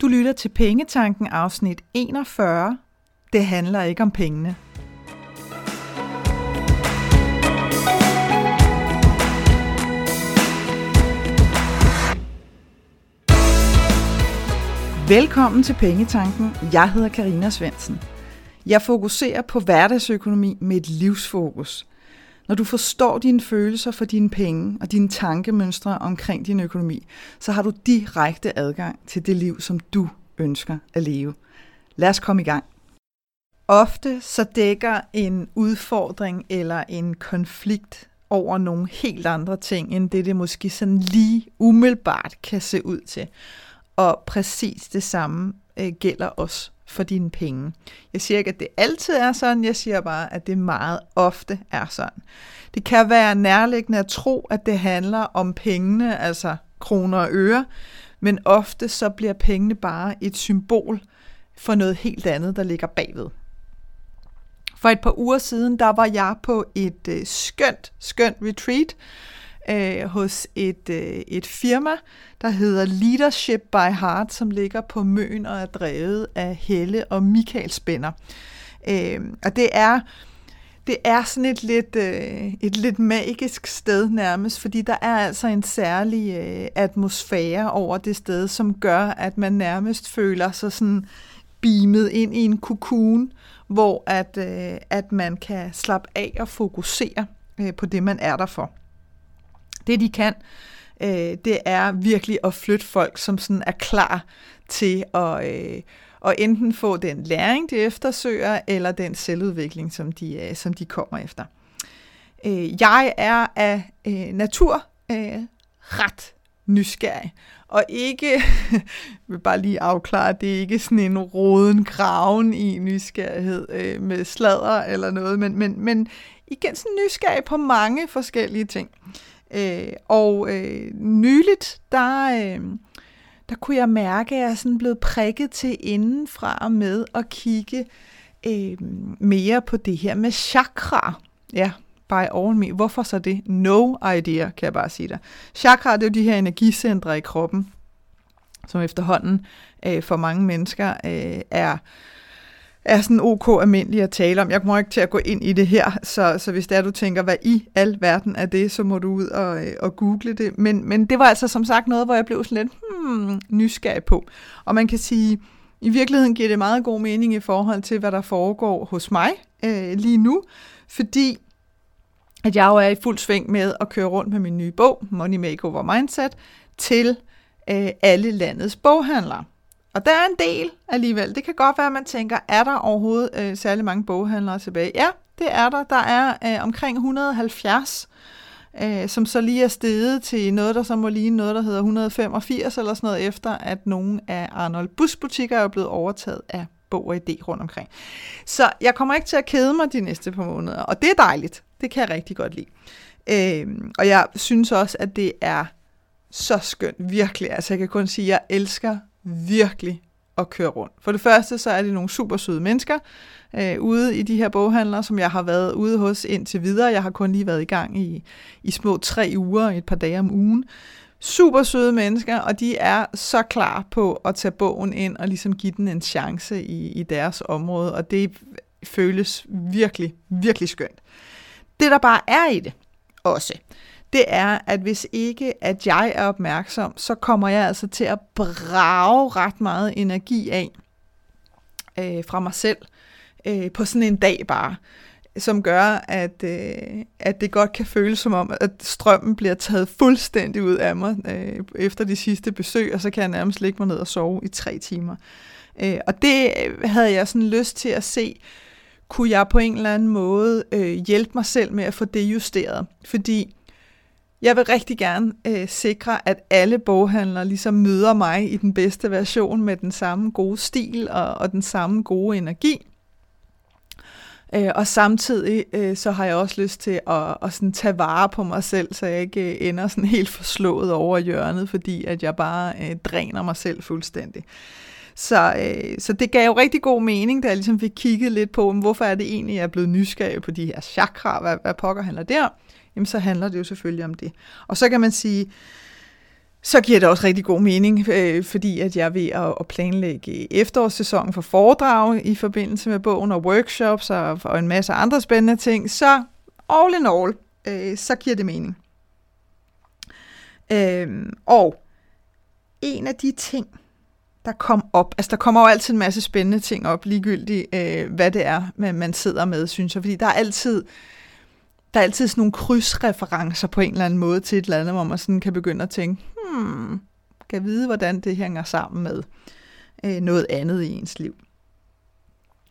Du lytter til Pengetanken afsnit 41. Det handler ikke om pengene. Velkommen til Pengetanken. Jeg hedder Karina Svensen. Jeg fokuserer på hverdagsøkonomi med et livsfokus. Når du forstår dine følelser for dine penge og dine tankemønstre omkring din økonomi, så har du direkte adgang til det liv, som du ønsker at leve. Lad os komme i gang. Ofte så dækker en udfordring eller en konflikt over nogle helt andre ting, end det det måske sådan lige umiddelbart kan se ud til. Og præcis det samme øh, gælder også for dine penge. Jeg siger ikke, at det altid er sådan, jeg siger bare, at det meget ofte er sådan. Det kan være nærliggende at tro, at det handler om pengene, altså kroner og øre, men ofte så bliver pengene bare et symbol for noget helt andet, der ligger bagved. For et par uger siden, der var jeg på et øh, skønt, skønt retreat, øh, hos et, øh, et firma, der hedder Leadership by Heart, som ligger på Møn og er drevet af Helle og Michael Spænder. Øh, og det er det er sådan et lidt, øh, et lidt magisk sted nærmest, fordi der er altså en særlig øh, atmosfære over det sted, som gør, at man nærmest føler sig sådan beamet ind i en kokon, hvor at, øh, at man kan slappe af og fokusere øh, på det, man er der for. Det de kan, øh, det er virkelig at flytte folk, som sådan er klar til at, øh, at enten få den læring, de eftersøger, eller den selvudvikling, som de, øh, som de kommer efter. Øh, jeg er af øh, natur øh, ret nysgerrig. Og ikke, jeg vil bare lige afklare, det er ikke sådan en roden graven i nysgerrighed øh, med sladder eller noget, men, men, men igen sådan nysgerrig på mange forskellige ting. Øh, Øh, og øh, nyligt, der, øh, der kunne jeg mærke, at jeg er sådan blevet prikket til indenfra og med at kigge øh, mere på det her med chakra. Ja, by all me. Hvorfor så det? No idea, kan jeg bare sige dig. Chakra, det er jo de her energicentre i kroppen, som efterhånden øh, for mange mennesker øh, er er sådan ok almindelig at tale om. Jeg kommer ikke til at gå ind i det her, så, så hvis det er, du tænker, hvad i al verden er det, så må du ud og, øh, og google det. Men, men det var altså som sagt noget, hvor jeg blev sådan lidt hmm, nysgerrig på. Og man kan sige, i virkeligheden giver det meget god mening i forhold til, hvad der foregår hos mig øh, lige nu, fordi at jeg jo er i fuld sving med at køre rundt med min nye bog, Money Makeover Mindset, til øh, alle landets boghandlere. Og der er en del alligevel. Det kan godt være, at man tænker, er der overhovedet øh, særlig mange boghandlere tilbage? Ja, det er der. Der er øh, omkring 170, øh, som så lige er steget til noget, der så må ligne noget, der hedder 185 eller sådan noget, efter at nogle af Arnold Bus butikker er blevet overtaget af Bog og Idé rundt omkring. Så jeg kommer ikke til at kede mig de næste par måneder, og det er dejligt. Det kan jeg rigtig godt lide. Øh, og jeg synes også, at det er så skønt, virkelig. Altså jeg kan kun sige, at jeg elsker virkelig at køre rundt. For det første, så er det nogle super søde mennesker øh, ude i de her boghandlere, som jeg har været ude hos indtil videre. Jeg har kun lige været i gang i, i små tre uger, et par dage om ugen. Super søde mennesker, og de er så klar på at tage bogen ind og ligesom give den en chance i, i deres område, og det føles virkelig, virkelig skønt. Det, der bare er i det også, det er, at hvis ikke at jeg er opmærksom, så kommer jeg altså til at brage ret meget energi af øh, fra mig selv øh, på sådan en dag bare, som gør, at, øh, at det godt kan føles som om, at strømmen bliver taget fuldstændig ud af mig øh, efter de sidste besøg, og så kan jeg nærmest ligge mig ned og sove i tre timer. Øh, og det havde jeg sådan lyst til at se, kunne jeg på en eller anden måde øh, hjælpe mig selv med at få det justeret. Fordi jeg vil rigtig gerne øh, sikre, at alle boghandlere ligesom møder mig i den bedste version med den samme gode stil og, og den samme gode energi. Øh, og samtidig øh, så har jeg også lyst til at, at sådan tage vare på mig selv, så jeg ikke øh, ender sådan helt forslået over hjørnet, fordi at jeg bare øh, dræner mig selv fuldstændig. Så, øh, så det gav jo rigtig god mening, da jeg ligesom fik kigget lidt på, hvorfor er det egentlig, jeg er blevet nysgerrig på de her chakra, hvad, hvad pokker handler der? Jamen så handler det jo selvfølgelig om det. Og så kan man sige, så giver det også rigtig god mening, øh, fordi at jeg er ved at, at planlægge efterårssæsonen for foredrag i forbindelse med bogen og workshops og, og en masse andre spændende ting. Så all in all, øh, så giver det mening. Øh, og en af de ting, der kom op, altså der kommer jo altid en masse spændende ting op, ligegyldigt øh, hvad det er, man, man sidder med, synes jeg, fordi der er altid der er altid sådan nogle krydsreferencer på en eller anden måde til et eller andet, hvor man sådan kan begynde at tænke, hmm, kan vide, hvordan det hænger sammen med øh, noget andet i ens liv.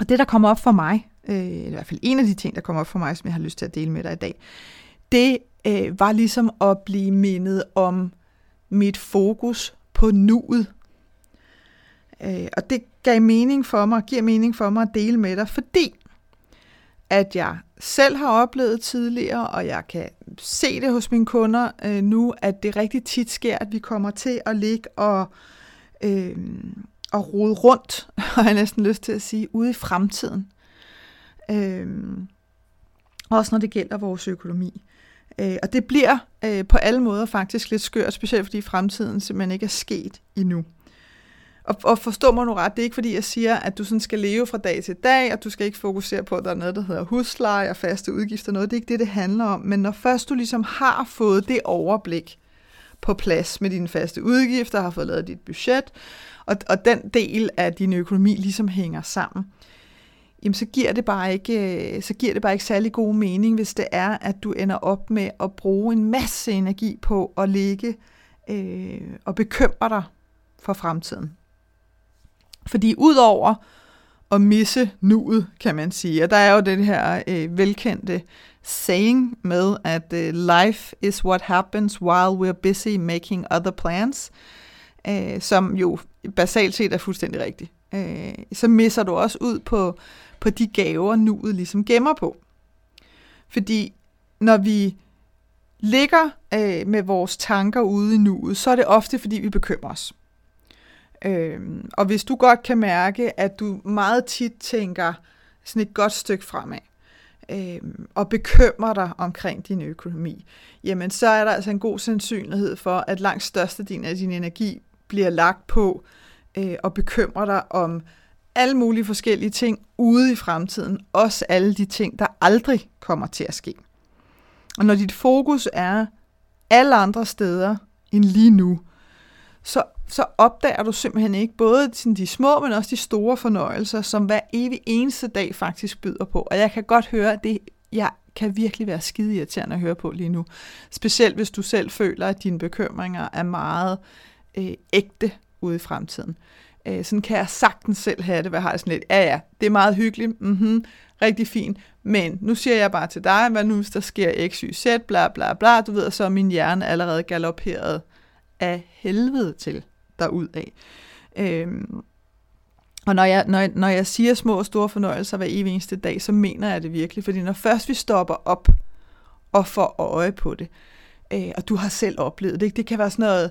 Og det, der kommer op for mig, øh, i hvert fald en af de ting, der kommer op for mig, som jeg har lyst til at dele med dig i dag, det øh, var ligesom at blive mindet om mit fokus på nuet. Øh, og det gav mening for mig, giver mening for mig at dele med dig, fordi at jeg selv har oplevet tidligere, og jeg kan se det hos mine kunder øh, nu, at det rigtig tit sker, at vi kommer til at ligge og, øh, og rode rundt, har jeg næsten lyst til at sige, ude i fremtiden. Øh, også når det gælder vores økonomi. Øh, og det bliver øh, på alle måder faktisk lidt skørt, specielt fordi fremtiden simpelthen ikke er sket endnu. Og, og forstå mig nu ret, det er ikke fordi, jeg siger, at du sådan skal leve fra dag til dag, og du skal ikke fokusere på, at der er noget, der hedder husleje og faste udgifter, noget. Det er ikke det, det handler om. Men når først du ligesom har fået det overblik på plads med dine faste udgifter, har fået lavet dit budget, og, og den del af din økonomi ligesom hænger sammen, jamen så giver det bare ikke, øh, så giver det bare ikke særlig god mening, hvis det er, at du ender op med at bruge en masse energi på at ligge øh, og bekymre dig for fremtiden. Fordi udover at misse nuet, kan man sige, og der er jo det her øh, velkendte saying med, at øh, life is what happens while we're busy making other plans, øh, som jo basalt set er fuldstændig rigtigt. Øh, så misser du også ud på, på de gaver, nuet ligesom gemmer på. Fordi når vi ligger øh, med vores tanker ude i nuet, så er det ofte, fordi vi bekymrer os. Øhm, og hvis du godt kan mærke, at du meget tit tænker sådan et godt stykke fremad, øhm, og bekymrer dig omkring din økonomi, jamen så er der altså en god sandsynlighed for, at langt størstedelen af din energi bliver lagt på øh, og bekymrer dig om alle mulige forskellige ting ude i fremtiden, også alle de ting, der aldrig kommer til at ske. Og når dit fokus er alle andre steder end lige nu, så, så opdager du simpelthen ikke både sådan de små, men også de store fornøjelser, som hver evig eneste dag faktisk byder på. Og jeg kan godt høre, at det jeg kan virkelig være skide irriterende at høre på lige nu. Specielt hvis du selv føler, at dine bekymringer er meget øh, ægte ude i fremtiden. Øh, sådan kan jeg sagtens selv have det, hvad har jeg sådan lidt, ja ja, det er meget hyggeligt, mm-hmm, rigtig fint, men nu siger jeg bare til dig, hvad nu hvis der sker x, y, z, bla bla bla, du ved, så er min hjerne allerede galopperet af helvede til derudad. Øhm, og når jeg, når, jeg, når jeg siger små og store fornøjelser hver evig eneste dag, så mener jeg det virkelig. Fordi når først vi stopper op og får øje på det, øh, og du har selv oplevet det, det kan være sådan noget,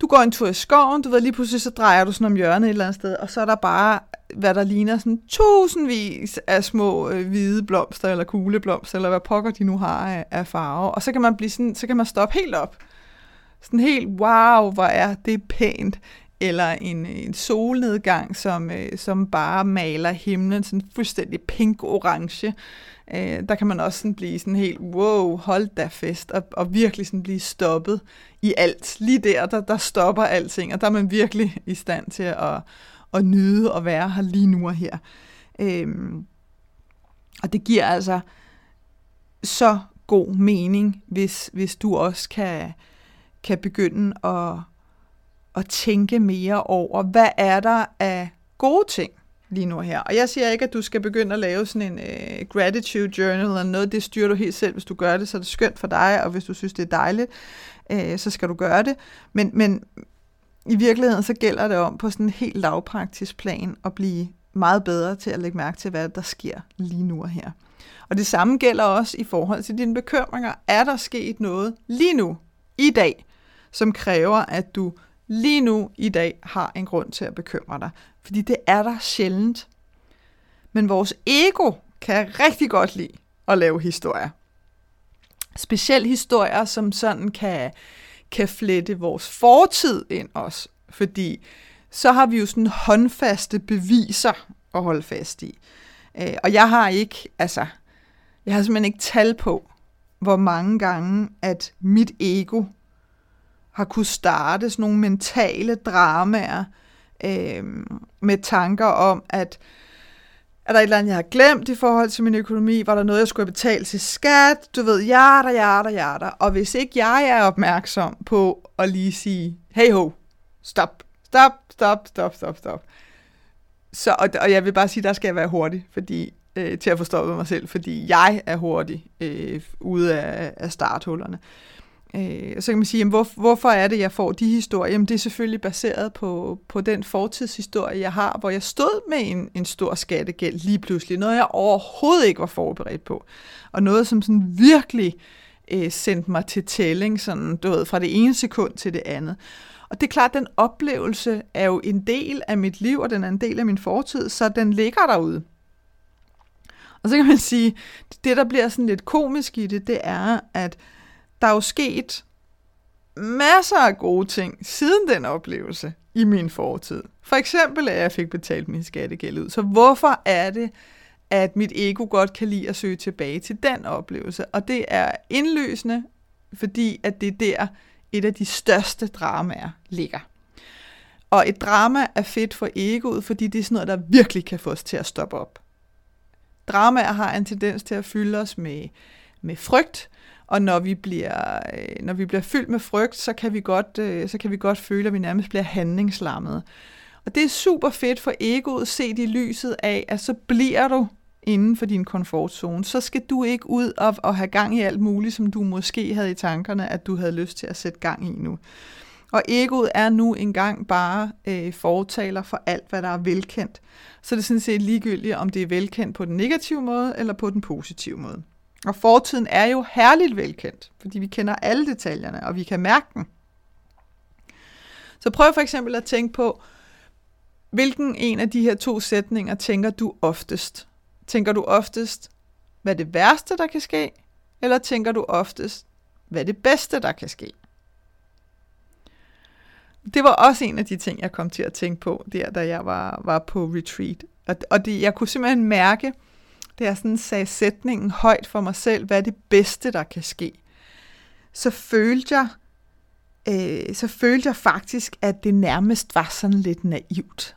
du går en tur i skoven, du ved lige pludselig, så drejer du sådan om hjørnet et eller andet sted, og så er der bare, hvad der ligner sådan tusindvis af små øh, hvide blomster, eller kugleblomster, eller hvad pokker de nu har af, af farver. Og så kan man blive sådan, så kan man stoppe helt op sådan helt, wow, hvor er det pænt. Eller en, øh, en solnedgang, som, øh, som bare maler himlen sådan fuldstændig pink-orange. Øh, der kan man også sådan blive sådan helt, wow, hold da fest, og, og virkelig sådan blive stoppet i alt. Lige der, der, der stopper alting, og der er man virkelig i stand til at, at nyde at være her lige nu og her. Øh, og det giver altså så god mening, hvis, hvis du også kan, kan begynde at, at tænke mere over, hvad er der af gode ting lige nu her. Og jeg siger ikke, at du skal begynde at lave sådan en uh, gratitude journal eller noget. Det styrer du helt selv. Hvis du gør det, så er det skønt for dig, og hvis du synes, det er dejligt, uh, så skal du gøre det. Men, men i virkeligheden, så gælder det om på sådan en helt lavpraktisk plan at blive meget bedre til at lægge mærke til, hvad der sker lige nu og her. Og det samme gælder også i forhold til dine bekymringer. Er der sket noget lige nu, i dag, som kræver, at du lige nu i dag har en grund til at bekymre dig. Fordi det er der sjældent. Men vores ego kan rigtig godt lide at lave historier. Specielt historier, som sådan kan, kan flette vores fortid ind også. Fordi så har vi jo sådan håndfaste beviser at holde fast i. Øh, og jeg har ikke, altså, jeg har simpelthen ikke tal på, hvor mange gange, at mit ego har kunne starte sådan nogle mentale dramaer øh, med tanker om, at er der et eller andet, jeg har glemt i forhold til min økonomi? Var der noget, jeg skulle have betalt til skat? Du ved, jada, jada, jada. Og hvis ikke jeg er opmærksom på at lige sige, hey ho, stop, stop, stop, stop, stop, stop. Så, og, og jeg vil bare sige, der skal jeg være hurtig, fordi øh, til at forstå mig selv, fordi jeg er hurtig øh, ude af, af starthullerne. Øh, Øh, så kan man sige, jamen, hvor, hvorfor er det, jeg får de historier? Jamen, det er selvfølgelig baseret på, på den fortidshistorie, jeg har, hvor jeg stod med en, en stor skattegæld lige pludselig. Noget, jeg overhovedet ikke var forberedt på. Og noget, som sådan virkelig øh, sendte mig til tælling, sådan, du ved, fra det ene sekund til det andet. Og det er klart, at den oplevelse er jo en del af mit liv, og den er en del af min fortid, så den ligger derude. Og så kan man sige, det der bliver sådan lidt komisk i det, det er, at der er jo sket masser af gode ting siden den oplevelse i min fortid. For eksempel, at jeg fik betalt min skattegæld ud. Så hvorfor er det, at mit ego godt kan lide at søge tilbage til den oplevelse? Og det er indløsende, fordi at det er der, et af de største dramaer ligger. Og et drama er fedt for egoet, fordi det er sådan noget, der virkelig kan få os til at stoppe op. Dramaer har en tendens til at fylde os med, med frygt, og når vi bliver, øh, når vi bliver fyldt med frygt, så kan vi godt, øh, så kan vi godt føle, at vi nærmest bliver handlingslammet. Og det er super fedt for egoet set i lyset af, at så bliver du inden for din komfortzone. Så skal du ikke ud og, og have gang i alt muligt, som du måske havde i tankerne, at du havde lyst til at sætte gang i nu. Og egoet er nu engang bare øh, fortaler for alt, hvad der er velkendt. Så det er sådan set ligegyldigt, om det er velkendt på den negative måde eller på den positive måde. Og fortiden er jo herligt velkendt, fordi vi kender alle detaljerne, og vi kan mærke den. Så prøv for eksempel at tænke på, hvilken en af de her to sætninger tænker du oftest? Tænker du oftest, hvad det værste, der kan ske? Eller tænker du oftest, hvad det bedste, der kan ske? Det var også en af de ting, jeg kom til at tænke på, der da jeg var, var på retreat. Og, og det, jeg kunne simpelthen mærke, det er sådan sagde sætningen højt for mig selv, hvad er det bedste, der kan ske. Så følte jeg, øh, så følte jeg faktisk, at det nærmest var sådan lidt naivt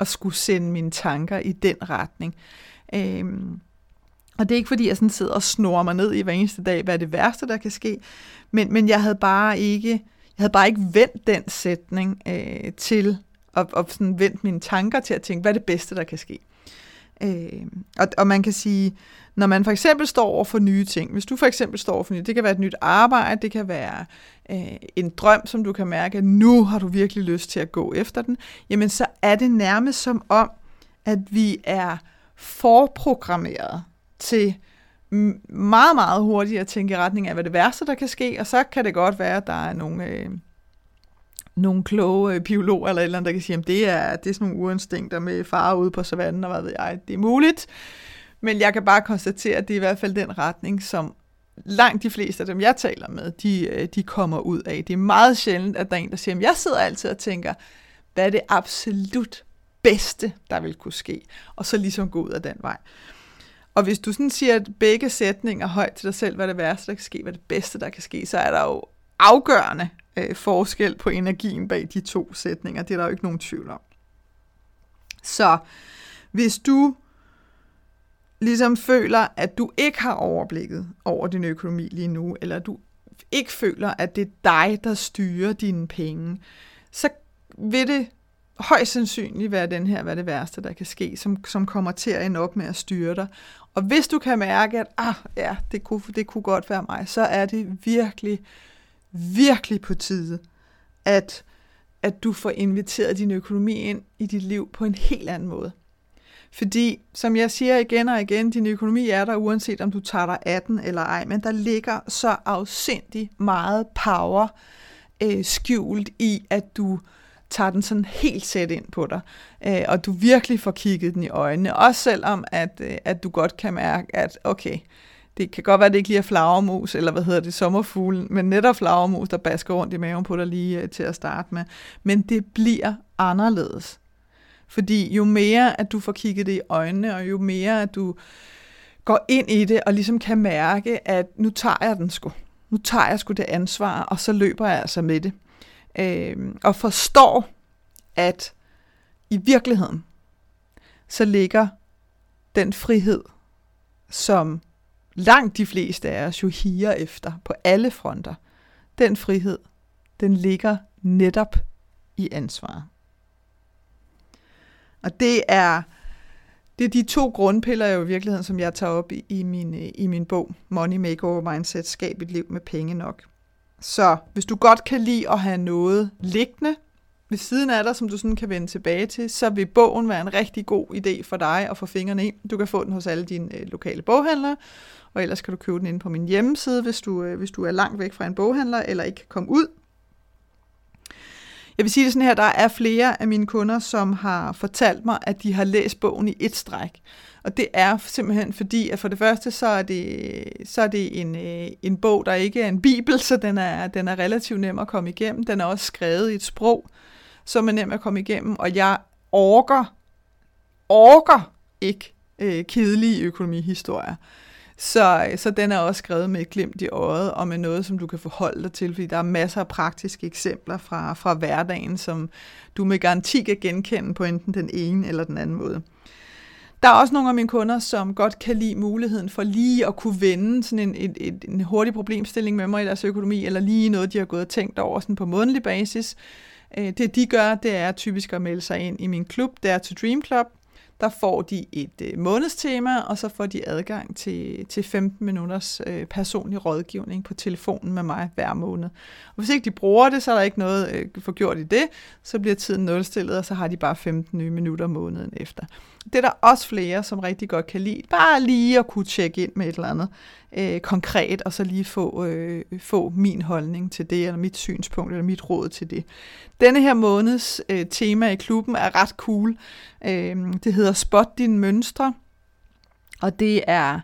at skulle sende mine tanker i den retning. Øh, og det er ikke fordi, jeg sådan sidder og snor mig ned i hver eneste dag, hvad er det værste, der kan ske. Men, men jeg havde bare ikke, jeg havde bare ikke vendt den sætning øh, til, og, og sådan vendt mine tanker til at tænke, hvad er det bedste, der kan ske. Øh, og, og man kan sige, når man for eksempel står over for nye ting, hvis du for eksempel står over for nye, det kan være et nyt arbejde, det kan være øh, en drøm, som du kan mærke, at nu har du virkelig lyst til at gå efter den, jamen så er det nærmest som om, at vi er forprogrammeret til meget, meget hurtigt at tænke i retning af, hvad det værste, der kan ske, og så kan det godt være, at der er nogle... Øh, nogle kloge øh, biologer eller et eller andet, der kan sige, at det er, det er sådan nogle urinstinkter med far ude på savannen, og hvad ved jeg, det er muligt. Men jeg kan bare konstatere, at det er i hvert fald den retning, som langt de fleste af dem, jeg taler med, de, øh, de kommer ud af. Det er meget sjældent, at der er en, der siger, at jeg sidder altid og tænker, hvad er det absolut bedste, der vil kunne ske? Og så ligesom gå ud af den vej. Og hvis du sådan siger, at begge sætninger højt til dig selv, hvad er det værste, der kan ske, hvad er det bedste, der kan ske, så er der jo afgørende øh, forskel på energien bag de to sætninger. Det er der jo ikke nogen tvivl om. Så hvis du ligesom føler, at du ikke har overblikket over din økonomi lige nu, eller du ikke føler, at det er dig, der styrer dine penge, så vil det højst sandsynligt være den her, hvad det værste, der kan ske, som, som kommer til at ende op med at styre dig. Og hvis du kan mærke, at ah, ja, det, kunne, det kunne godt være mig, så er det virkelig virkelig på tide, at, at du får inviteret din økonomi ind i dit liv på en helt anden måde. Fordi, som jeg siger igen og igen, din økonomi er der, uanset om du tager dig 18 eller ej, men der ligger så afsindig meget power øh, skjult i, at du tager den sådan helt sæt ind på dig, øh, og du virkelig får kigget den i øjnene, også selvom at, øh, at du godt kan mærke, at okay, det kan godt være, at det ikke lige er flagermus, eller hvad hedder det, sommerfuglen, men netop flagermus, der basker rundt i maven på dig lige øh, til at starte med. Men det bliver anderledes. Fordi jo mere, at du får kigget det i øjnene, og jo mere, at du går ind i det, og ligesom kan mærke, at nu tager jeg den sgu. Nu tager jeg sgu det ansvar, og så løber jeg altså med det. Øh, og forstår, at i virkeligheden, så ligger den frihed, som langt de fleste af os jo higer efter på alle fronter, den frihed, den ligger netop i ansvaret. Og det er, det er de to grundpiller jo i virkeligheden, som jeg tager op i, i, min, øh, i min bog, Money Makeover Mindset, Skab et liv med penge nok. Så hvis du godt kan lide at have noget liggende ved siden af dig, som du sådan kan vende tilbage til, så vil bogen være en rigtig god idé for dig at få fingrene i. Du kan få den hos alle dine øh, lokale boghandlere, og ellers kan du købe den inde på min hjemmeside, hvis du, øh, hvis du er langt væk fra en boghandler, eller ikke kan komme ud. Jeg vil sige det sådan her, der er flere af mine kunder, som har fortalt mig, at de har læst bogen i et stræk. Og det er simpelthen fordi, at for det første, så er det, så er det en, øh, en bog, der ikke er en bibel, så den er, den er relativt nem at komme igennem. Den er også skrevet i et sprog, som er nem at komme igennem, og jeg orker, orker ikke øh, kedelige økonomihistorier. Så, så den er også skrevet med et glimt i øjet, og med noget, som du kan forholde dig til, fordi der er masser af praktiske eksempler fra, fra hverdagen, som du med garanti kan genkende på enten den ene eller den anden måde. Der er også nogle af mine kunder, som godt kan lide muligheden for lige at kunne vende sådan en, en, en, en hurtig problemstilling med mig i deres økonomi, eller lige noget, de har gået og tænkt over sådan på månedlig basis. Øh, det de gør, det er typisk at melde sig ind i min klub, der er to Dream Club, der får de et øh, månedstema, og så får de adgang til, til 15 minutters øh, personlig rådgivning på telefonen med mig hver måned. Og hvis ikke de bruger det, så er der ikke noget øh, for gjort i det, så bliver tiden nulstillet, og så har de bare 15 nye minutter måneden efter. Det er der også flere, som rigtig godt kan lide. Bare lige at kunne tjekke ind med et eller andet øh, konkret, og så lige få, øh, få min holdning til det, eller mit synspunkt, eller mit råd til det. Denne her måneds øh, tema i klubben er ret cool. Øh, det hedder Spot dine mønstre, og det er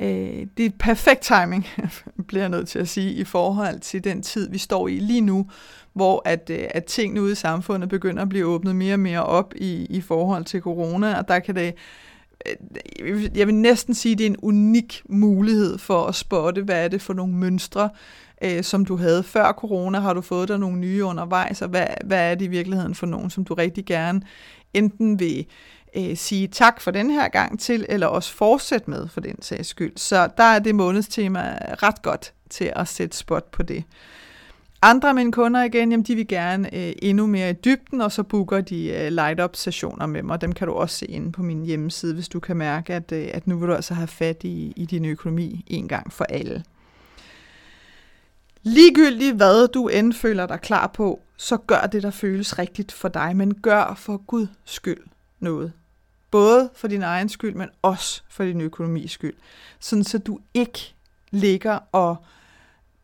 øh, det er perfekt timing, bliver jeg nødt til at sige, i forhold til den tid, vi står i lige nu, hvor at, øh, at tingene ude i samfundet begynder at blive åbnet mere og mere op i, i forhold til corona, og der kan det øh, jeg vil næsten sige, at det er en unik mulighed for at spotte, hvad er det for nogle mønstre, øh, som du havde. Før corona, har du fået der nogle nye undervejs, og hvad, hvad er det i virkeligheden for nogen, som du rigtig gerne enten vil øh, sige tak for den her gang til, eller også fortsætte med for den sags skyld. Så der er det månedstema ret godt til at sætte spot på det. Andre af mine kunder igen, jamen de vil gerne øh, endnu mere i dybden, og så booker de øh, light-up sessioner med mig. Dem kan du også se inde på min hjemmeside, hvis du kan mærke, at, øh, at nu vil du altså have fat i, i din økonomi en gang for alle. Ligegyldigt hvad du end føler dig klar på, så gør det, der føles rigtigt for dig, men gør for Gud skyld noget. Både for din egen skyld, men også for din økonomis skyld. Sådan så du ikke ligger og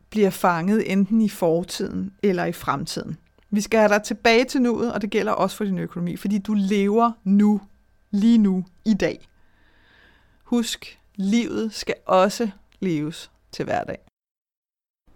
bliver fanget enten i fortiden eller i fremtiden. Vi skal have dig tilbage til nuet, og det gælder også for din økonomi, fordi du lever nu, lige nu, i dag. Husk, livet skal også leves til hverdag.